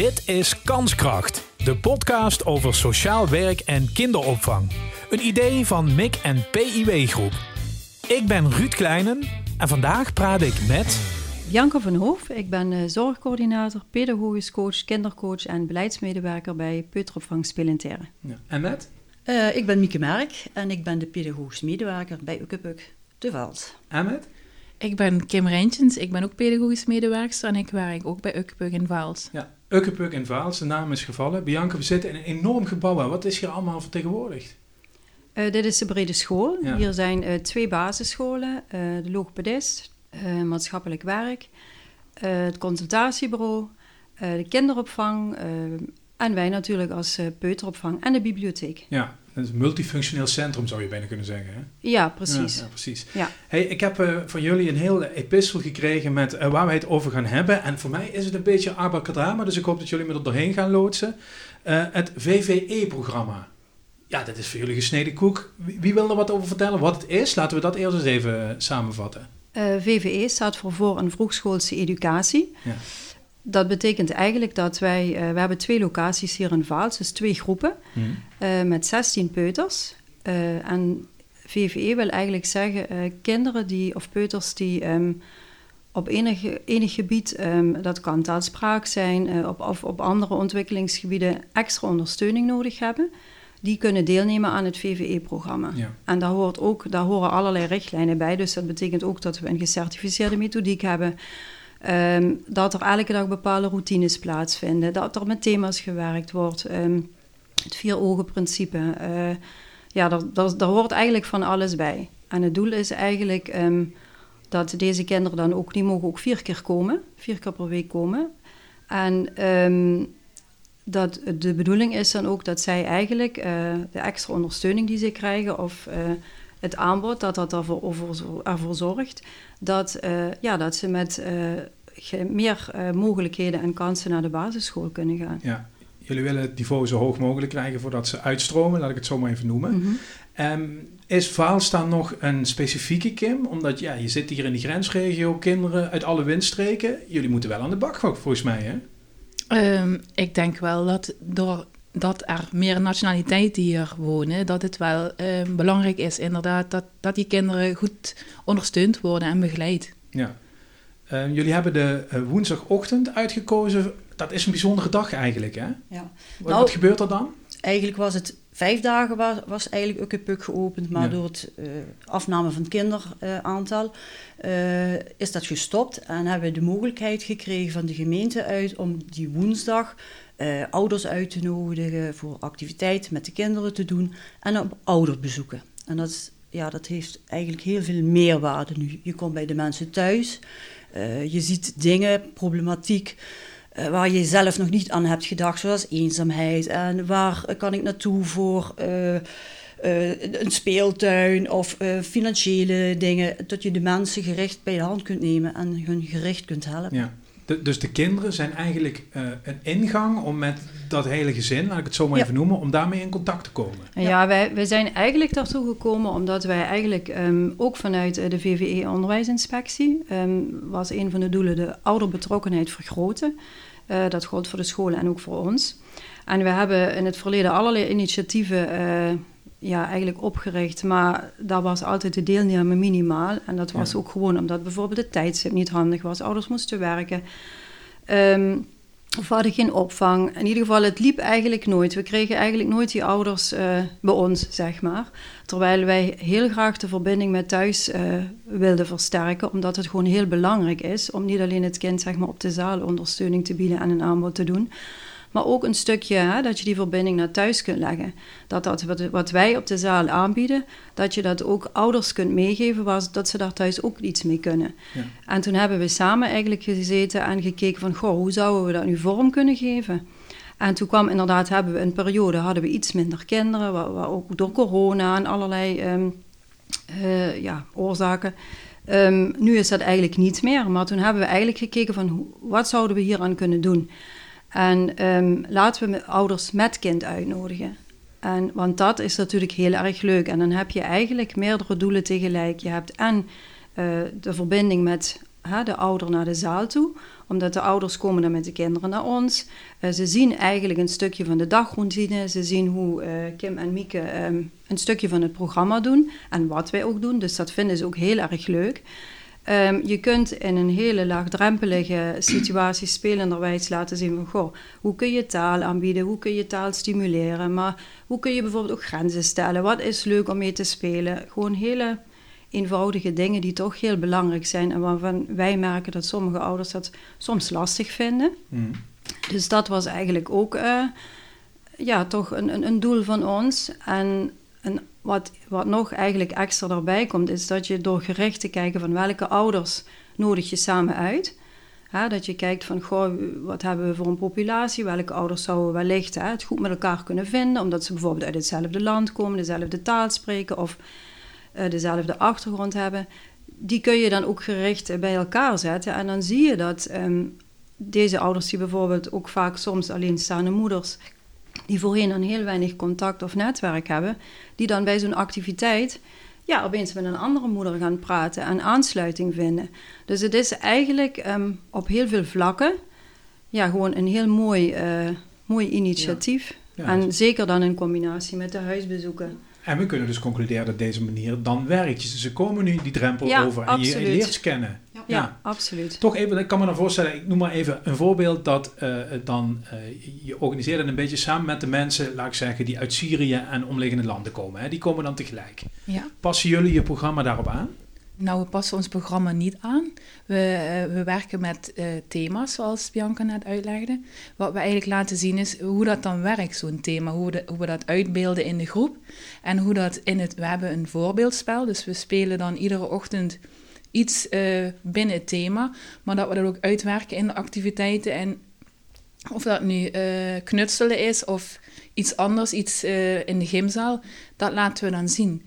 Dit is Kanskracht, de podcast over sociaal werk en kinderopvang. Een idee van MIC en PIW Groep. Ik ben Ruud Kleinen en vandaag praat ik met... Bianca van Hoof, ik ben eh, zorgcoördinator, pedagogisch coach, kindercoach en beleidsmedewerker bij Peuteropvang Spelentaire. Ja. En met? Uh, ik ben Mieke Merk en ik ben de pedagogisch medewerker bij Ukkepuk de Veld. En met? Ik ben Kim Rijntjens, ik ben ook pedagogisch medewerker en ik werk ook bij Ukkepuk in Vaals. Ja, Ukkepuk in Vaals, de naam is gevallen. Bianca, we zitten in een enorm gebouw. Wat is hier allemaal vertegenwoordigd? Uh, dit is de brede school. Ja. Hier zijn uh, twee basisscholen, uh, de logopedist, maatschappelijk werk, het consultatiebureau, de kinderopvang en wij natuurlijk als peuteropvang en de bibliotheek. Ja, een multifunctioneel centrum zou je bijna kunnen zeggen. Hè? Ja, precies. Ja, ja precies. Ja. Hey, ik heb uh, van jullie een hele epistel gekregen met uh, waar wij het over gaan hebben. En voor mij is het een beetje abracadabra, dus ik hoop dat jullie me er doorheen gaan loodsen. Uh, het VVE-programma. Ja, dat is voor jullie gesneden koek. Wie, wie, wil er wat over vertellen? Wat het is? Laten we dat eerst eens even samenvatten. VVE staat voor voor een vroegschoolse educatie. Ja. Dat betekent eigenlijk dat wij, uh, we hebben twee locaties hier in Vaals, dus twee groepen mm. uh, met 16 peuters. Uh, en VVE wil eigenlijk zeggen kinderen die, of peuters die um, op enig, enig gebied, um, dat kan taalspraak zijn, op, of op andere ontwikkelingsgebieden extra ondersteuning nodig hebben, die kunnen deelnemen aan het VVE-programma. Ja. En daar, hoort ook, daar horen allerlei richtlijnen bij, dus dat betekent ook dat we een gecertificeerde methodiek hebben. Um, dat er elke dag bepaalde routines plaatsvinden, dat er met thema's gewerkt wordt, um, het vier-ogen-principe. Uh, ja, daar, hoort eigenlijk van alles bij. En het doel is eigenlijk um, dat deze kinderen dan ook, die mogen ook vier keer komen, vier keer per week komen. En dat de bedoeling is dan ook dat zij eigenlijk uh, de extra ondersteuning die ze krijgen of uh, het aanbod, dat dat ervoor, ervoor zorgt dat, uh, ja, dat ze met uh, meer uh, mogelijkheden en kansen naar de basisschool kunnen gaan. Ja. Jullie willen het niveau zo hoog mogelijk krijgen voordat ze uitstromen, laat ik het zo maar even noemen. Mm -hmm. um, is Vaals dan nog een specifieke Kim? Omdat ja, je zit hier in die grensregio, kinderen uit alle windstreken. Jullie moeten wel aan de bak, volgens mij, hè? Um, ik denk wel dat door dat er meer nationaliteiten hier wonen, dat het wel uh, belangrijk is inderdaad dat, dat die kinderen goed ondersteund worden en begeleid. Ja. Uh, jullie hebben de uh, woensdagochtend uitgekozen. Dat is een bijzondere dag eigenlijk, hè? Ja. Wat, nou, wat gebeurt er dan? Eigenlijk was het vijf dagen was, was eigenlijk Ukkepuk geopend, maar ja. door het afname van het kinderaantal is dat gestopt en hebben we de mogelijkheid gekregen van de gemeente uit om die woensdag uh, ouders uit te nodigen voor activiteiten met de kinderen te doen en op ouderbezoeken. En dat, is, ja, dat heeft eigenlijk heel veel meerwaarde nu. Je komt bij de mensen thuis, uh, je ziet dingen, problematiek. Uh, waar je zelf nog niet aan hebt gedacht, zoals eenzaamheid. En waar kan ik naartoe voor een speeltuin of financiële dingen. Dat je de mensen gericht bij de hand kunt nemen en hun gericht kunt helpen. De, dus de kinderen zijn eigenlijk uh, een ingang om met dat hele gezin, laat ik het zo maar ja. even noemen, om daarmee in contact te komen. Ja, ja wij, wij zijn eigenlijk daartoe gekomen omdat wij eigenlijk um, ook vanuit de VVE Onderwijsinspectie, um, was een van de doelen de ouderbetrokkenheid vergroten. Uh, dat geldt voor de scholen en ook voor ons. En we hebben in het verleden allerlei initiatieven uh, ja, eigenlijk opgericht. Maar daar was altijd de deelname minimaal. En dat was ja. ook gewoon omdat bijvoorbeeld de tijdstip niet handig was. Ouders moesten werken. Um, of we hadden geen opvang. In ieder geval, het liep eigenlijk nooit. We kregen eigenlijk nooit die ouders uh, bij ons, zeg maar. Terwijl wij heel graag de verbinding met thuis uh, wilden versterken. Omdat het gewoon heel belangrijk is om niet alleen het kind zeg maar, op de zaal ondersteuning te bieden en een aanbod te doen. Maar ook een stukje hè, dat je die verbinding naar thuis kunt leggen. Dat dat wat, wat wij op de zaal aanbieden, dat je dat ook ouders kunt meegeven, was, dat ze daar thuis ook iets mee kunnen. Ja. En toen hebben we samen eigenlijk gezeten en gekeken van, goh, hoe zouden we dat nu vorm kunnen geven? En toen kwam inderdaad, hebben we een periode, hadden we iets minder kinderen, waar, waar ook door corona en allerlei um, uh, ja, oorzaken. Um, nu is dat eigenlijk niet meer, maar toen hebben we eigenlijk gekeken van, wat zouden we hier aan kunnen doen? En um, laten we ouders met kind uitnodigen. En, want dat is natuurlijk heel erg leuk. En dan heb je eigenlijk meerdere doelen tegelijk. Je hebt en uh, de verbinding met de ouder naar de zaal toe. Omdat de ouders komen dan met de kinderen naar ons. Uh, ze zien eigenlijk een stukje van de dagroutine. Ze zien hoe uh, Kim en Mieke um, een stukje van het programma doen. En wat wij ook doen. Dus dat vinden ze ook heel erg leuk. Um, je kunt in een hele laagdrempelige situatie spelenderwijs laten zien van... Goh, hoe kun je taal aanbieden? Hoe kun je taal stimuleren? Maar hoe kun je bijvoorbeeld ook grenzen stellen? Wat is leuk om mee te spelen? Gewoon hele eenvoudige dingen die toch heel belangrijk zijn... en waarvan wij merken dat sommige ouders dat soms lastig vinden. Mm. Dus dat was eigenlijk ook uh, ja, toch een, een, een doel van ons. En een wat, wat nog eigenlijk extra erbij komt, is dat je door gericht te kijken van welke ouders nodig je samen uit. dat je kijkt van, goh, wat hebben we voor een populatie? Welke ouders zouden wellicht hè, het goed met elkaar kunnen vinden, omdat ze bijvoorbeeld uit hetzelfde land komen, dezelfde taal spreken of uh, dezelfde achtergrond hebben. Die kun je dan ook gericht bij elkaar zetten. En dan zie je dat um, deze ouders, die bijvoorbeeld ook vaak soms alleenstaande moeders die voorheen dan heel weinig contact of netwerk hebben, die dan bij zo'n activiteit ja, opeens met een andere moeder gaan praten en aansluiting vinden. Dus het is eigenlijk um, op heel veel vlakken ja, gewoon een heel mooi, uh, mooi initiatief. Ja. Ja, en zeker dan in combinatie met de huisbezoeken. En we kunnen dus concluderen dat deze manier dan werkt. Dus ze komen nu die drempel over en absoluut. je leert kennen. Ja, ja, absoluut. Toch even, ik kan me dan voorstellen, ik noem maar even een voorbeeld dat uh, dan, uh, je organiseert het een beetje samen met de mensen, laat ik zeggen, die uit Syrië en omliggende landen komen. Hè? Die komen dan tegelijk. Ja. Passen jullie je programma daarop aan? Nou, we passen ons programma niet aan. We, uh, we werken met uh, thema's, zoals Bianca net uitlegde. Wat we eigenlijk laten zien is hoe dat dan werkt, zo'n thema. Hoe, hoe, we dat uitbeelden in de groep. En hoe dat in het... We hebben een voorbeeldspel, dus we spelen dan iedere ochtend iets uh, binnen het thema. Maar dat we dat ook uitwerken in de activiteiten. En of dat nu knutselen is of iets anders, iets in de gymzaal, dat laten we dan zien.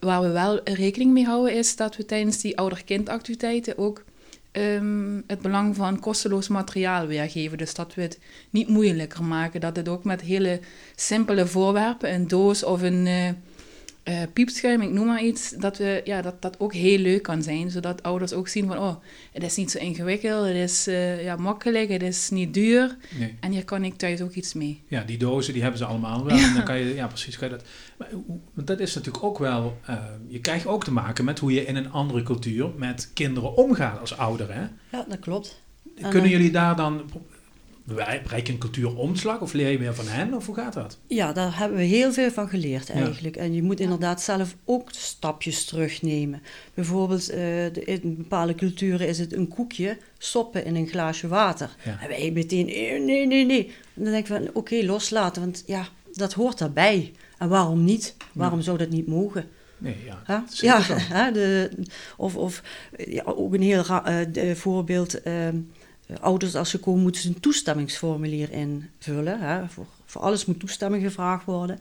Waar we wel rekening mee houden is dat we tijdens die ouder-kindactiviteiten ook um, het belang van kosteloos materiaal weergeven. Dus dat we het niet moeilijker maken. Dat het ook met hele simpele voorwerpen, een doos of een... Uh, uh, piepschuim, ik noem maar iets, dat, we, ja, dat dat ook heel leuk kan zijn. Zodat ouders ook zien van, oh, het is niet zo ingewikkeld, het is uh, ja, makkelijk, het is niet duur. Nee. En hier kan ik thuis ook iets mee. Ja, die dozen, die hebben ze allemaal wel. Ja. En dan kan je, ja, precies, kan je dat... Maar, dat is natuurlijk ook wel... Uh, je krijgt ook te maken met hoe je in een andere cultuur met kinderen omgaat als ouder, hè? Ja, dat klopt. Kunnen jullie daar dan bereik je een cultuuromslag of leer je meer van hen of hoe gaat dat? Ja, daar hebben we heel veel van geleerd eigenlijk. En je moet inderdaad zelf ook stapjes terugnemen. Bijvoorbeeld uh, de, in bepaalde culturen is het een koekje soppen in een glaasje water. En wij meteen, eh, nee, nee, nee. En dan denk ik van, oké, loslaten, want ja, dat hoort daarbij. En waarom niet? Waarom zou dat niet mogen? Nee, ja. Huh? Ja, hè, de, of, of ja, ook een heel uh, voorbeeld. Uh, eh, ouders als ze komen moeten ze een toestemmingsformulier invullen. Hè. Voor, voor alles moet toestemming gevraagd worden.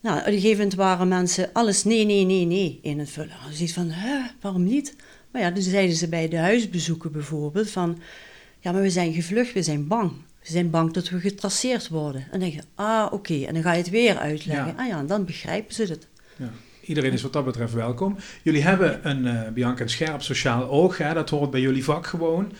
Nou, op een gegeven moment waren mensen alles nee, nee, nee, nee in het vullen. Je ziet van, hè, waarom niet? Maar ja, dus zeiden ze bij de huisbezoeken bijvoorbeeld van... Ja, maar we zijn gevlucht, we zijn bang. We zijn bang dat we getraceerd worden. En dan denk je, ah, oké. En dan ga je het weer uitleggen. Ja. Ah ja, en dan begrijpen ze het. Ja. Iedereen is wat dat betreft welkom. Jullie hebben een, uh, Bianca, een scherp sociaal oog. Hè? Dat hoort bij jullie vak gewoon.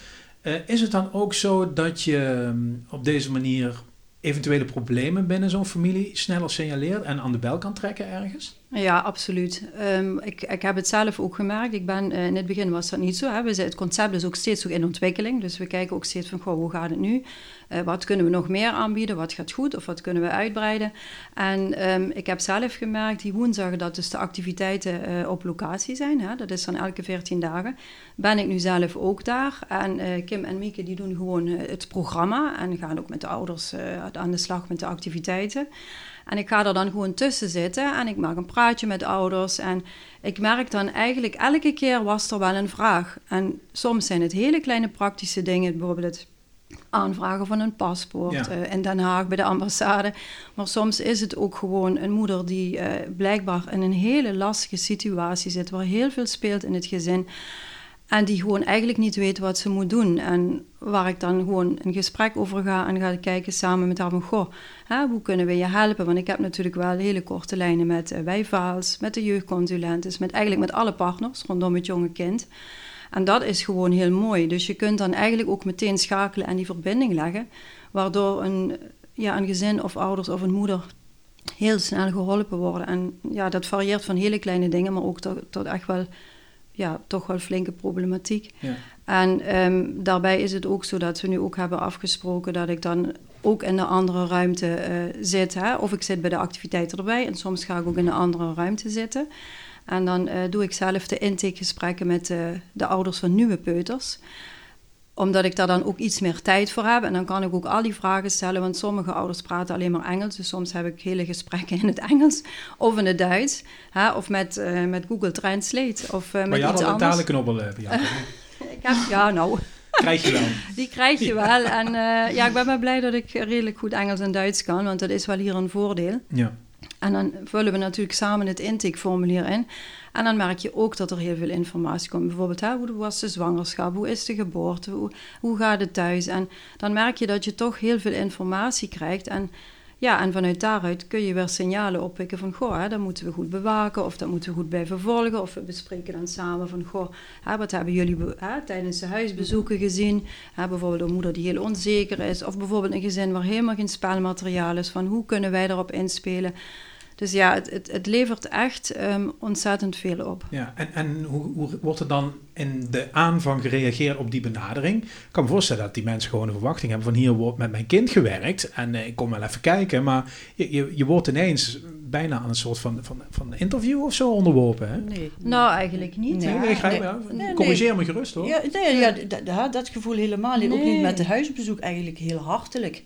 Uh, is het dan ook zo dat je um, op deze manier eventuele problemen binnen zo'n familie sneller signaleert en aan de bel kan trekken ergens? Ja, absoluut. Um, ik, ik heb het zelf ook gemerkt. Ik ben, uh, in het begin was dat niet zo. Hè. We, het concept is ook steeds in ontwikkeling. Dus we kijken ook steeds van, goh, hoe gaat het nu? Uh, wat kunnen we nog meer aanbieden? Wat gaat goed? Of wat kunnen we uitbreiden? En um, ik heb zelf gemerkt die woensdag dat dus de activiteiten uh, op locatie zijn. Hè. Dat is dan elke 14 dagen. Ben ik nu zelf ook daar. En Kim en Mieke die doen gewoon het programma. En gaan ook met de ouders aan de slag met de activiteiten. En ik ga er dan gewoon tussen zitten en ik maak een praatje met ouders. En ik merk dan eigenlijk elke keer was er wel een vraag. En soms zijn het hele kleine praktische dingen, bijvoorbeeld het aanvragen van een paspoort uh, in Den Haag bij de ambassade. Maar soms is het ook gewoon een moeder die uh, blijkbaar in een hele lastige situatie zit, waar heel veel speelt in het gezin. En die gewoon eigenlijk niet weet wat ze moet doen. En waar ik dan gewoon een gesprek over ga en ga kijken samen met haar van... Goh, hè, hoe kunnen we je helpen? Want ik heb natuurlijk wel hele korte lijnen met uh, met de jeugdconsulenten... met eigenlijk met alle partners rondom het jonge kind. En dat is gewoon heel mooi. Dus je kunt dan eigenlijk ook meteen schakelen en die verbinding leggen, waardoor een, ja, een gezin of ouders of een moeder heel snel geholpen worden. En ja, dat varieert van hele kleine dingen, maar ook tot echt wel, ja, toch wel flinke problematiek. Ja. En ehm, daarbij is het ook zo dat we nu ook hebben afgesproken dat ik dan ook in de andere ruimte eh, zit. Hè? Of ik zit bij de activiteiten erbij en soms ga ik ook in de andere ruimte zitten. En dan eh, doe ik zelf de intakegesprekken met uh, de ouders van nieuwe peuters omdat ik daar dan ook iets meer tijd voor heb. En dan kan ik ook al die vragen stellen. Want sommige ouders praten alleen maar Engels. Dus soms heb ik hele gesprekken in het Engels of in het Duits. Hè, of met, uh, met Google Translate. Of, uh, maar met je had al een talenknobbel, uh, ik heb, ja, nou. Krijg je wel. Die krijg je wel. En ja, ik ben wel blij dat ik redelijk goed Engels en Duits kan. Want dat is wel hier een voordeel. Ja. En dan vullen we natuurlijk samen het intakeformulier in. En dan merk je ook dat er heel veel informatie komt. Bijvoorbeeld, hoe was de zwangerschap? Hoe is de geboorte? Hoe, hoe gaat het thuis? En dan merk je dat je toch heel veel informatie krijgt. En, ja, en vanuit daaruit kun je weer signalen oppikken van... goh, hè, dat moeten we goed bewaken of dat moeten we goed blijven volgen. Of we bespreken dan samen van... goh, hè, wat hebben jullie hè, tijdens de huisbezoeken gezien? Hè, bijvoorbeeld een moeder die heel onzeker is. Of bijvoorbeeld een gezin waar helemaal geen spelmateriaal is. Van hoe kunnen wij daarop inspelen? Dus ja, het, het, het levert echt um, ontzettend veel op. Ja, en, en hoe, hoe, wordt er dan in de aanvang gereageerd op die benadering? Ik kan me voorstellen dat die mensen gewoon een verwachting hebben van hier wordt met mijn kind gewerkt en uh, ik kom wel even kijken, maar je, je, je wordt ineens bijna aan een soort van, van, van interview of zo onderworpen. Hè? Nee. Nou, eigenlijk niet. Nee, nee, nee, nee, nee corrigeer me gerust hoor. Ja, nee, ja, dat, dat gevoel helemaal niet. Ook niet met de huisbezoek eigenlijk heel hartelijk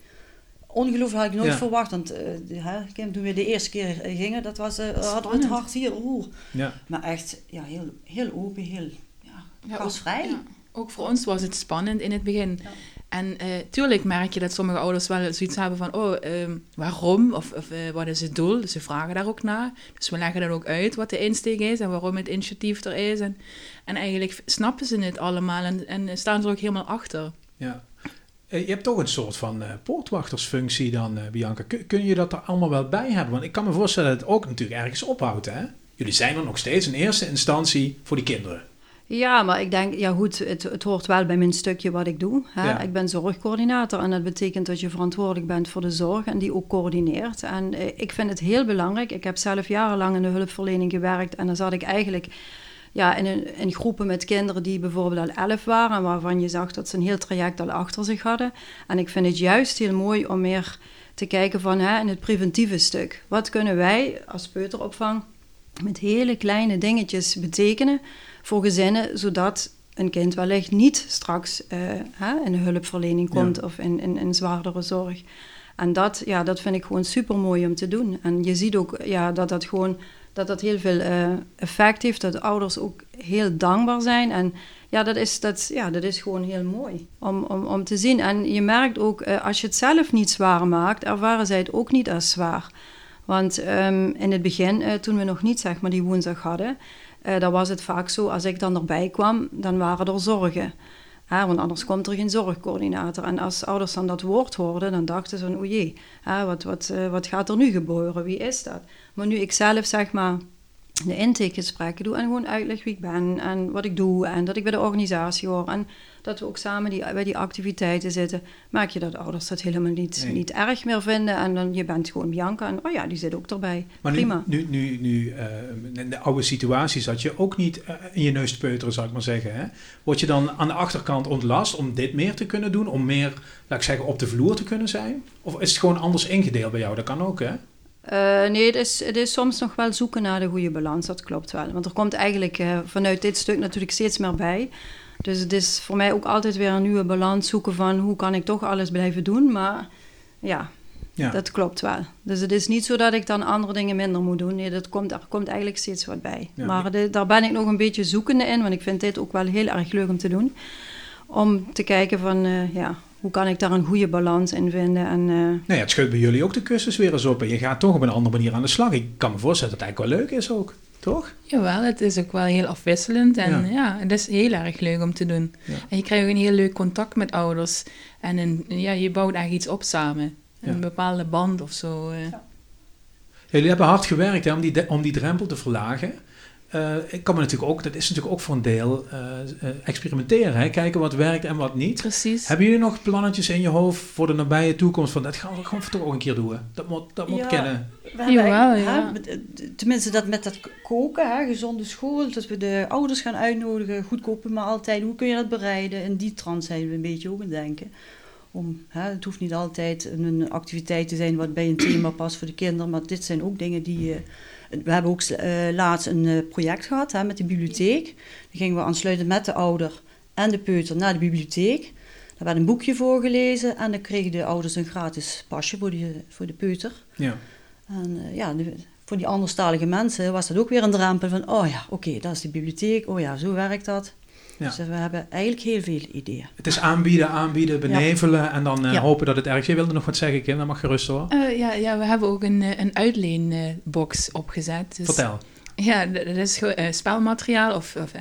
ongelooflijk had ik nooit ja. verwacht. Want uh, toen we de eerste keer gingen, dat was, uh, hadden we het hart hier. Oeh. Ja. Maar echt ja, heel, heel open, heel ja, gasvrij. Ook, ja. ook voor ons was het spannend in het begin. En uh, tuurlijk merk je dat sommige ouders wel zoiets hebben van, oh, um, waarom? Of, of uh, wat is het doel? Dus ze vragen daar ook naar. Dus we leggen dan ook uit wat de insteek is en waarom het initiatief er is. En, en eigenlijk snappen ze het allemaal en, en staan ze er ook helemaal achter. Ja. Je hebt toch een soort van uh, poortwachtersfunctie dan, uh, Bianca. Kun, kun, je dat er allemaal wel bij hebben? Want ik kan me voorstellen dat het ook natuurlijk ergens ophoudt. Hè? Jullie zijn er nog steeds in eerste instantie voor die kinderen. Ja, maar ik denk, ja goed, het, het hoort wel bij mijn stukje wat ik doe. Hè? Ja. Ik ben zorgcoördinator en dat betekent dat je verantwoordelijk bent voor de zorg en die ook coördineert. En eh, ik vind het heel belangrijk. Ik heb zelf jarenlang in de hulpverlening gewerkt en dan zat ik eigenlijk ja, in, een, in groepen met kinderen die bijvoorbeeld al elf waren, waarvan je zag dat ze een heel traject al achter zich hadden. En ik vind het juist heel mooi om meer te kijken van hè, in het preventieve stuk. Wat kunnen wij als peuteropvang met hele kleine dingetjes betekenen voor gezinnen, zodat een kind wellicht niet straks uh, hè, in de hulpverlening komt ja. of in, in, in zwaardere zorg. En dat, ja, dat vind ik gewoon super mooi om te doen. En je ziet ook ja, dat dat gewoon dat dat heel veel uh, effect heeft. Dat ouders ook heel dankbaar zijn. En ja, dat is, dat, ja, dat is gewoon heel mooi om, om, om te zien. En je merkt ook, uh, als je het zelf niet zwaar maakt, ervaren zij het ook niet als zwaar. Want um, in het begin, uh, toen we nog niet zeg maar, die woensdag hadden, dan was het vaak zo, als ik dan erbij kwam, dan waren er zorgen. Want anders komt er geen zorgcoördinator. En als ouders dan dat woord hoorden, dan dachten ze van, o jee, ja, wat, wat, wat gaat er nu gebeuren? Wie is dat? Maar nu ik zelf zeg maar de intakegesprekken doe en gewoon uitleg wie ik ben en wat ik doe en dat ik bij de organisatie hoor en dat we ook samen die, bij die activiteiten zitten, maak je dat ouders dat helemaal niet, nee. niet erg meer vinden en dan je bent gewoon Bianca en oh ja, die zit ook erbij. Maar Prima. nu, nu, nu, nu uh, in de oude situatie zat je ook niet uh, in je neus te peuteren, zou ik maar zeggen. Hè? Word je dan aan de achterkant ontlast om dit meer te kunnen doen, om meer, laat ik zeggen, op de vloer te kunnen zijn? Of is het gewoon anders ingedeeld bij jou? Dat kan ook, hè? Uh, nee, het is, het is soms nog wel zoeken naar de goede balans, dat klopt wel. Want er komt eigenlijk uh, vanuit dit stuk natuurlijk steeds meer bij. Dus het is voor mij ook altijd weer een nieuwe balans zoeken van hoe kan ik toch alles blijven doen. Maar ja, ja. dat klopt wel. Dus het is niet zo dat ik dan andere dingen minder moet doen. Nee, dat komt, er komt eigenlijk steeds wat bij. Ja. Maar de, daar ben ik nog een beetje zoekende in, want ik vind dit ook wel heel erg leuk om te doen. Om te kijken van, uh, ja, hoe kan ik daar een goede balans in vinden? En, uh... nou ja, het scheurt bij jullie ook de kussens weer eens op. En je gaat toch op een andere manier aan de slag. Ik kan me voorstellen dat het eigenlijk wel leuk is ook. Toch? Jawel, het is ook wel heel afwisselend. En ja, ja het is heel erg leuk om te doen. Ja. En je krijgt ook een heel leuk contact met ouders. En een, ja, je bouwt eigenlijk iets op samen. Een ja. bepaalde band of zo. Uh. Jullie hebben hard gewerkt hè, om, die om die drempel te verlagen. Uh, ik kan me natuurlijk ook, dat is natuurlijk ook voor een deel uh, uh, experimenteren. Hè? Kijken wat werkt en wat niet. Precies. Hebben jullie nog plannetjes in je hoofd voor de nabije toekomst? Van dat gaan we gewoon toch ook een keer doen. Dat moet, dat moet ja, kennen. Jawel, ja. tenminste, dat met dat koken, hè, gezonde school, dat we de ouders gaan uitnodigen, goedkope maaltijden. Hoe kun je dat bereiden? In die trant zijn we een beetje ook aan het denken. Om, hè, het hoeft niet altijd een activiteit te zijn wat bij een thema past voor de kinderen, maar dit zijn ook dingen die je we hebben ook uh, laatst een uh, project gehad hè, met de bibliotheek. Dan gingen we aansluitend met de ouder en de peuter naar de bibliotheek. Daar werd een boekje voorgelezen en dan kregen de ouders een gratis pasje voor, die, voor de peuter. Ja. En uh, ja, de, voor die anderstalige mensen was dat ook weer een drempel van, oh ja, oké, okay, dat is de bibliotheek, oh ja, zo werkt dat. Ja. Dus we hebben eigenlijk heel veel ideeën. Het is aanbieden, aanbieden, benevelen ja. en dan uh, ja. hopen dat het ergens... Je wilde nog wat zeggen, Kim, dan mag gerust hoor. Uh, ja, ja, we hebben ook een, een uitleenbox opgezet. Dus, Vertel. Ja, dat is uh, spelmateriaal of, of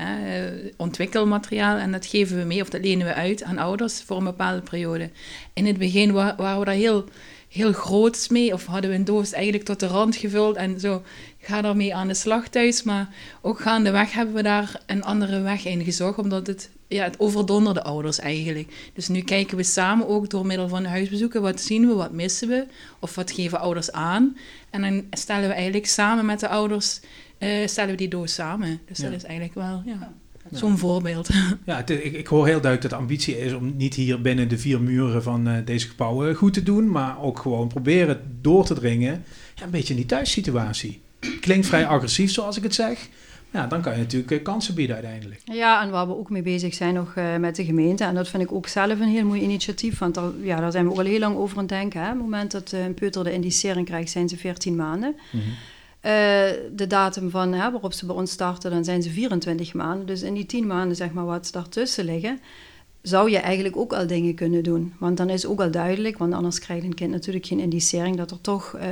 ontwikkelmateriaal en dat geven we mee of dat lenen we uit aan ouders voor een bepaalde periode. In het begin wa waren we daar heel heel groots mee. Of hadden we een doos eigenlijk tot de rand gevuld en zo ga daarmee aan de slag thuis. Maar ook gaandeweg hebben we daar een andere weg in gezocht, omdat het, ja, het overdonderde ouders eigenlijk. Dus nu kijken we samen ook door middel van huisbezoeken, wat zien we, wat missen we, of wat geven ouders aan. En dan stellen we eigenlijk samen met de ouders, uh, stellen we die doos samen. Dus ja. dat is eigenlijk wel, ja. Zo'n voorbeeld. Ja, het, ik, ik, hoor heel duidelijk dat de ambitie is om niet hier binnen de vier muren van uh, deze gebouwen goed te doen, maar ook gewoon proberen door te dringen. Ja, een beetje in die thuissituatie. Klinkt vrij agressief zoals ik het zeg. Ja, dan kan je natuurlijk uh, kansen bieden uiteindelijk. Ja, en waar we ook mee bezig zijn nog uh, met de gemeente. En dat vind ik ook zelf een heel mooi initiatief. Want daar, ja, daar zijn we ook al heel lang over aan het denken. Hè. Op het moment dat een peuter de indicering krijgt, zijn ze 14 maanden. Mm -hmm. Uh, de datum van hè, waarop ze bij ons starten, dan zijn ze 24 maanden. Dus in die 10 maanden, zeg maar, wat daartussen liggen, zou je eigenlijk ook al dingen kunnen doen. Want dan is ook al duidelijk, want anders krijgt een kind natuurlijk geen indicering, dat er toch uh,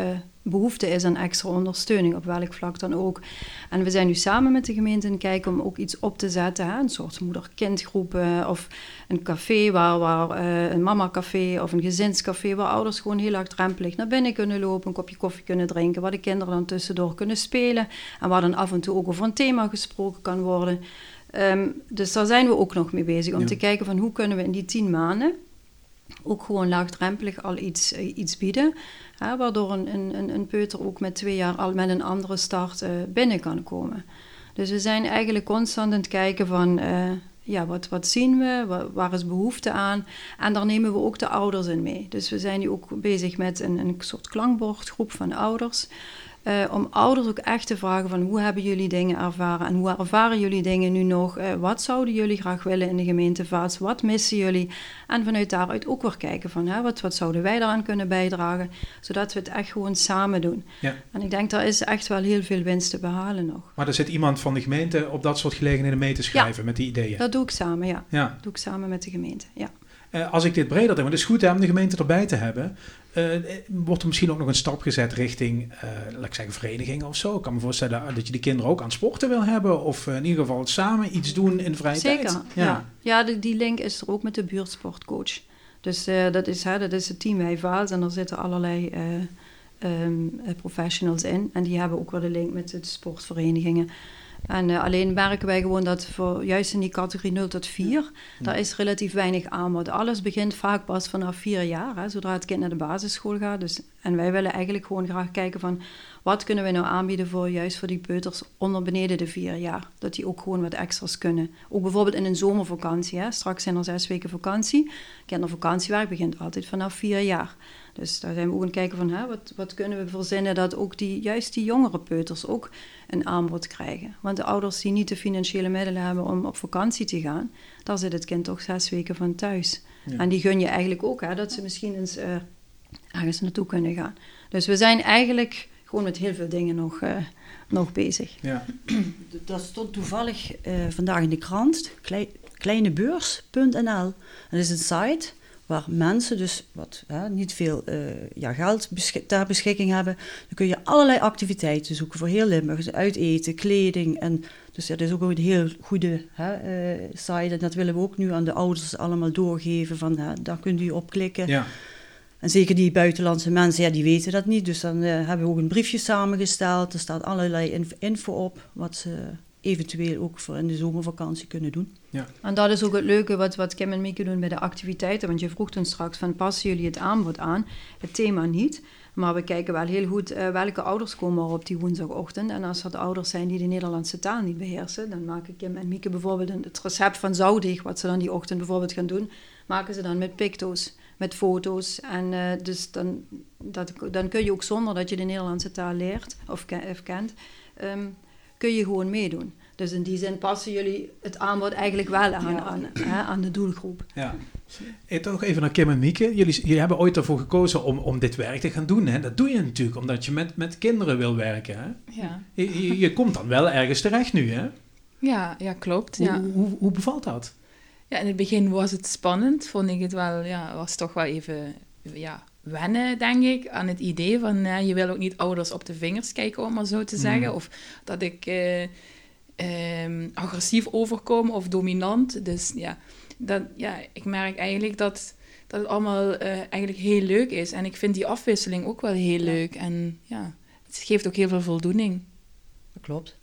behoefte is aan extra ondersteuning, op welk vlak dan ook. En we zijn nu samen met de gemeente het kijken om ook iets op te zetten, hè? een soort moeder-kindgroepen of een café, waar, waar uh, een mama-café of een gezinscafé, waar ouders gewoon heel laagdrempelig naar binnen kunnen lopen, een kopje koffie kunnen drinken, waar de kinderen dan tussendoor kunnen spelen en waar dan af en toe ook over een thema gesproken kan worden. Um, dus daar zijn we ook nog mee bezig, om ja. te kijken van hoe kunnen we in die tien maanden ook gewoon laagdrempelig al iets, uh, iets bieden. Hè, waardoor een, een, een peuter ook met twee jaar al met een andere start uh, binnen kan komen. Dus we zijn eigenlijk constant aan het kijken van... Uh, ja, wat, wat zien we? Waar, waar, is behoefte aan? En daar nemen we ook de ouders in mee. Dus we zijn nu ook bezig met een, een soort klankbordgroep van ouders. Uh, om ouders ook echt te vragen van hoe hebben jullie dingen ervaren en hoe ervaren jullie dingen nu nog? Uh, wat zouden jullie graag willen in de gemeente Vaats? Wat missen jullie? En vanuit daaruit ook weer kijken van hè, wat, wat zouden wij daaraan kunnen bijdragen? Zodat we het echt gewoon samen doen. Ja. En ik denk daar is echt wel heel veel winst te behalen nog. Maar er zit iemand van de gemeente op dat soort gelegenheden mee te schrijven ja, met die ideeën? dat doe ik samen, ja. ja. Dat doe ik samen met de gemeente, ja. Uh, als ik dit breder denk, maar het is goed hè, om de gemeente erbij te hebben. Uh, wordt er misschien ook nog een stap gezet richting, uh, laat ik zeggen, verenigingen of zo? Ik kan me voorstellen dat je de kinderen ook aan sporten wil hebben. Of in ieder geval samen iets doen in vrije Zeker, tijd. ja. Ja, ja die link is er ook met de buurtsportcoach. Dus dat, is, hè, dat is het team bij Vaals en er zitten allerlei um, professionals in. En die hebben ook wel de link met de sportverenigingen. En uh, alleen merken wij gewoon dat voor juist in die categorie 0 tot 4, ja. daar is relatief weinig aanbod. Alles begint vaak pas vanaf 4 jaar, hè, zodra het kind naar de basisschool gaat. Dus, en wij willen eigenlijk gewoon graag kijken van wat kunnen we nou aanbieden voor juist voor die peuters onder beneden de 4 jaar. Dat die ook gewoon wat extra's kunnen. Ook bijvoorbeeld in een zomervakantie. Hè. Straks zijn er zes weken vakantie. Kindervakantiewerk begint altijd vanaf 4 jaar. Dus daar zijn we ook aan het kijken van hè, wat, wat kunnen we verzinnen dat ook die, juist die jongere peuters ook een aanbod krijgen. Want de ouders die niet de financiële middelen hebben om op vakantie te gaan, daar zit het kind toch zes weken van thuis. Ja. En die gun je eigenlijk ook, hè, dat ze misschien eens uh, ergens naartoe kunnen gaan. Dus we zijn eigenlijk gewoon met heel veel dingen nog, uh, nog bezig. Ja. Dat stond toevallig uh, vandaag in de krant, klei, kleinebeurs.nl. Dat is een site waar mensen dus wat hè, niet veel uh, ja, geld beschik ter beschikking hebben, dan kun je allerlei activiteiten zoeken voor heel Limburg. Dus uiteten, kleding. En, dus dat is ook een heel goede hè, uh, site. En dat willen we ook nu aan de ouders allemaal doorgeven. Van, hè, daar kunt u op klikken. Ja. En zeker die buitenlandse mensen, ja, die weten dat niet. Dus dan uh, hebben we ook een briefje samengesteld. Er staat allerlei info op wat ze eventueel ook voor in de zomervakantie kunnen doen. Ja. En dat is ook het leuke wat, wat Kim en Mieke doen bij de activiteiten. Want je vroeg toen straks van passen jullie het aanbod aan? Het thema niet. Maar we kijken wel heel goed uh, welke ouders komen er op die woensdagochtend. En als er ouders zijn die de Nederlandse taal niet beheersen, dan maken Kim en Mieke bijvoorbeeld een, het recept van zoudig, wat ze dan die ochtend bijvoorbeeld gaan doen, maken ze dan met picto's, met foto's. En uh, dus dan, dat, dan kun je ook zonder dat je de Nederlandse taal leert of, of kent, um, kun je gewoon meedoen. Dus in die zin passen jullie het aanbod eigenlijk wel aan, aan, hè, aan de doelgroep. Ja. Hey, toch even naar Kim en Mieke. Jullie, jullie hebben ooit ervoor gekozen om, om dit werk te gaan doen. Hè? Dat doe je natuurlijk omdat je met, met kinderen wil werken. Hè? Ja. Je, je, komt dan wel ergens terecht nu, hè? Ja, ja klopt. Hoe, ja. Hoe, hoe, bevalt dat? Ja, in het begin was het spannend. Vond ik het wel, ja, was toch wel even ja, wennen, denk ik, aan het idee van uh, je wil ook niet ouders op de vingers kijken, om maar zo te zeggen. Mm. Of dat ik uh, um, agressief overkom of dominant. Dus ja, dat, ja ik merk eigenlijk dat, dat het allemaal uh, eigenlijk heel leuk is. En ik vind die afwisseling ook wel heel leuk. En ja, het geeft ook heel veel voldoening. Dat klopt.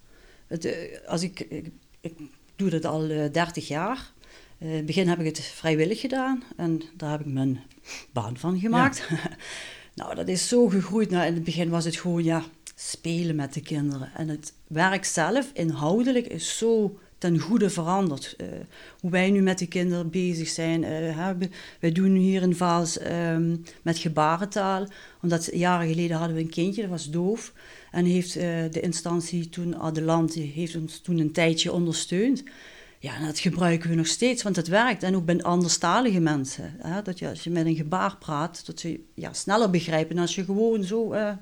Het, als ik, ik, ik, doe dat al 30 jaar. In het begin heb ik het vrijwillig gedaan en daar heb ik mijn baan van gemaakt. Ja. nou, dat is zo gegroeid. Nou, in het begin was het gewoon, ja, spelen met de kinderen. En het werk zelf, inhoudelijk, is zo ten goede veranderd. Uh, hoe wij nu met de kinderen bezig zijn. Uh, wij doen hier in Vaals um, met gebarentaal. Omdat jaren geleden hadden we een kindje, dat was doof. En heeft uh, de instantie toen, Adelant, heeft ons toen een tijdje ondersteund. Ja, en dat gebruiken we nog steeds, want het werkt. En ook bij anderstalige mensen. Hè? Dat je, als je met een gebaar praat, dat ze ja, sneller begrijpen dan als je gewoon zo uh,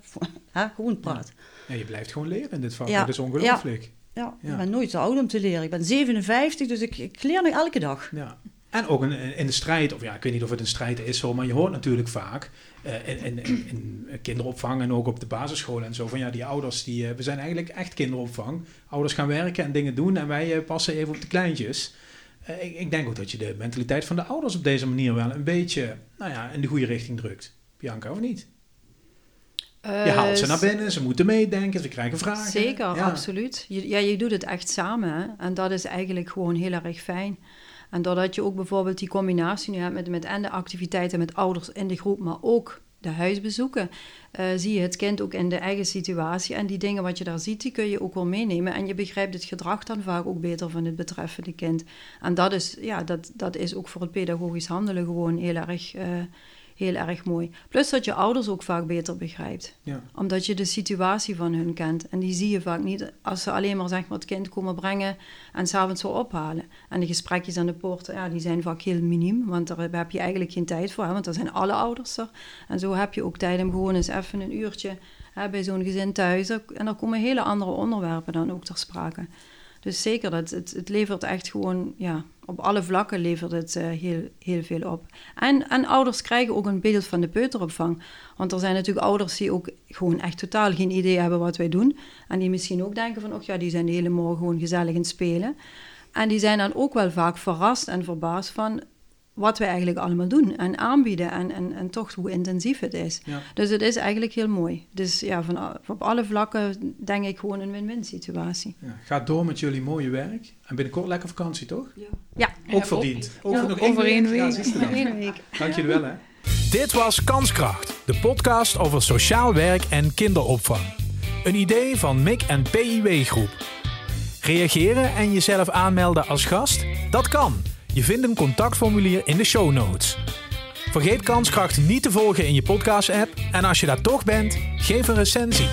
hè, gewoon praat. Ja. ja. je blijft gewoon leren in dit vak. Ja. Dat is ongelooflijk. Ja. ja. ik ben nooit te oud om te leren. Ik ben 57, dus ik, ik leer nog elke dag. Ja. En ook in, in de strijd, of ja, ik weet niet of het een strijd is zo, maar je hoort natuurlijk vaak uh, in, in, in, kinderopvang en ook op de basisscholen en zo van ja, die ouders, die, uh, we zijn eigenlijk echt kinderopvang. Ouders gaan werken en dingen doen en wij uh, passen even op de kleintjes. Ik, ik, denk ook dat je de mentaliteit van de ouders op deze manier wel een beetje nou ja, in de goede richting drukt. Bianca, of niet? je haalt ze naar binnen, ze moeten meedenken, ze krijgen vragen. Zeker, ja. absoluut. Je, ja, je doet het echt samen hè? en dat is eigenlijk gewoon heel erg fijn. En doordat je ook bijvoorbeeld die combinatie nu hebt met, met en de activiteiten met ouders in de groep, maar ook de huisbezoeken, uh, zie je het kind ook in de eigen situatie. En die dingen wat je daar ziet, die kun je ook wel meenemen. En je begrijpt het gedrag dan vaak ook beter van het betreffende kind. En dat is, ja, dat, dat is ook voor het pedagogisch handelen gewoon heel erg... Uh, heel erg mooi. Plus dat je ouders ook vaak beter begrijpt. Ja. Omdat je de situatie van hun kent. En die zie je vaak niet als ze alleen maar, zeg maar het kind komen brengen en s'avonds weer ophalen. En de gesprekjes aan de poort, ja, die zijn vaak heel miniem. Want daar heb je eigenlijk geen tijd voor. Hè, want daar zijn alle ouders er. En zo heb je ook tijd om gewoon eens even een uurtje hè, bij zo'n gezin thuis. En er komen hele andere onderwerpen dan ook ter sprake. Dus zeker, dat, het, levert echt gewoon, ja, op alle vlakken levert het uh, heel, heel veel op. En, en ouders krijgen ook een beeld van de peuteropvang. Want er zijn natuurlijk ouders die ook gewoon echt totaal geen idee hebben wat wij doen. En die misschien ook denken van, oh ja, die zijn de hele morgen gewoon gezellig in spelen. En die zijn dan ook wel vaak verrast en verbaasd van wat wij eigenlijk allemaal doen en aanbieden en, en, en toch hoe intensief het is. Ja. Dus het is eigenlijk heel mooi. Dus ja, van, op alle vlakken denk ik gewoon een win-win situatie. Ja, ga door met jullie mooie werk en binnenkort lekker vakantie, toch? Ja. ja. Ook verdiend. Ook ja, nog over één week. week. Ja. Dank jullie wel, hè. Dit was Kanskracht, de podcast over sociaal werk en kinderopvang. Een idee van MIC en PIW Groep. Reageren en jezelf aanmelden als gast? Dat kan. Je vindt een contactformulier in de show notes. Vergeet Kanskracht niet te volgen in je podcast-app en als je daar toch bent, geef een recensie.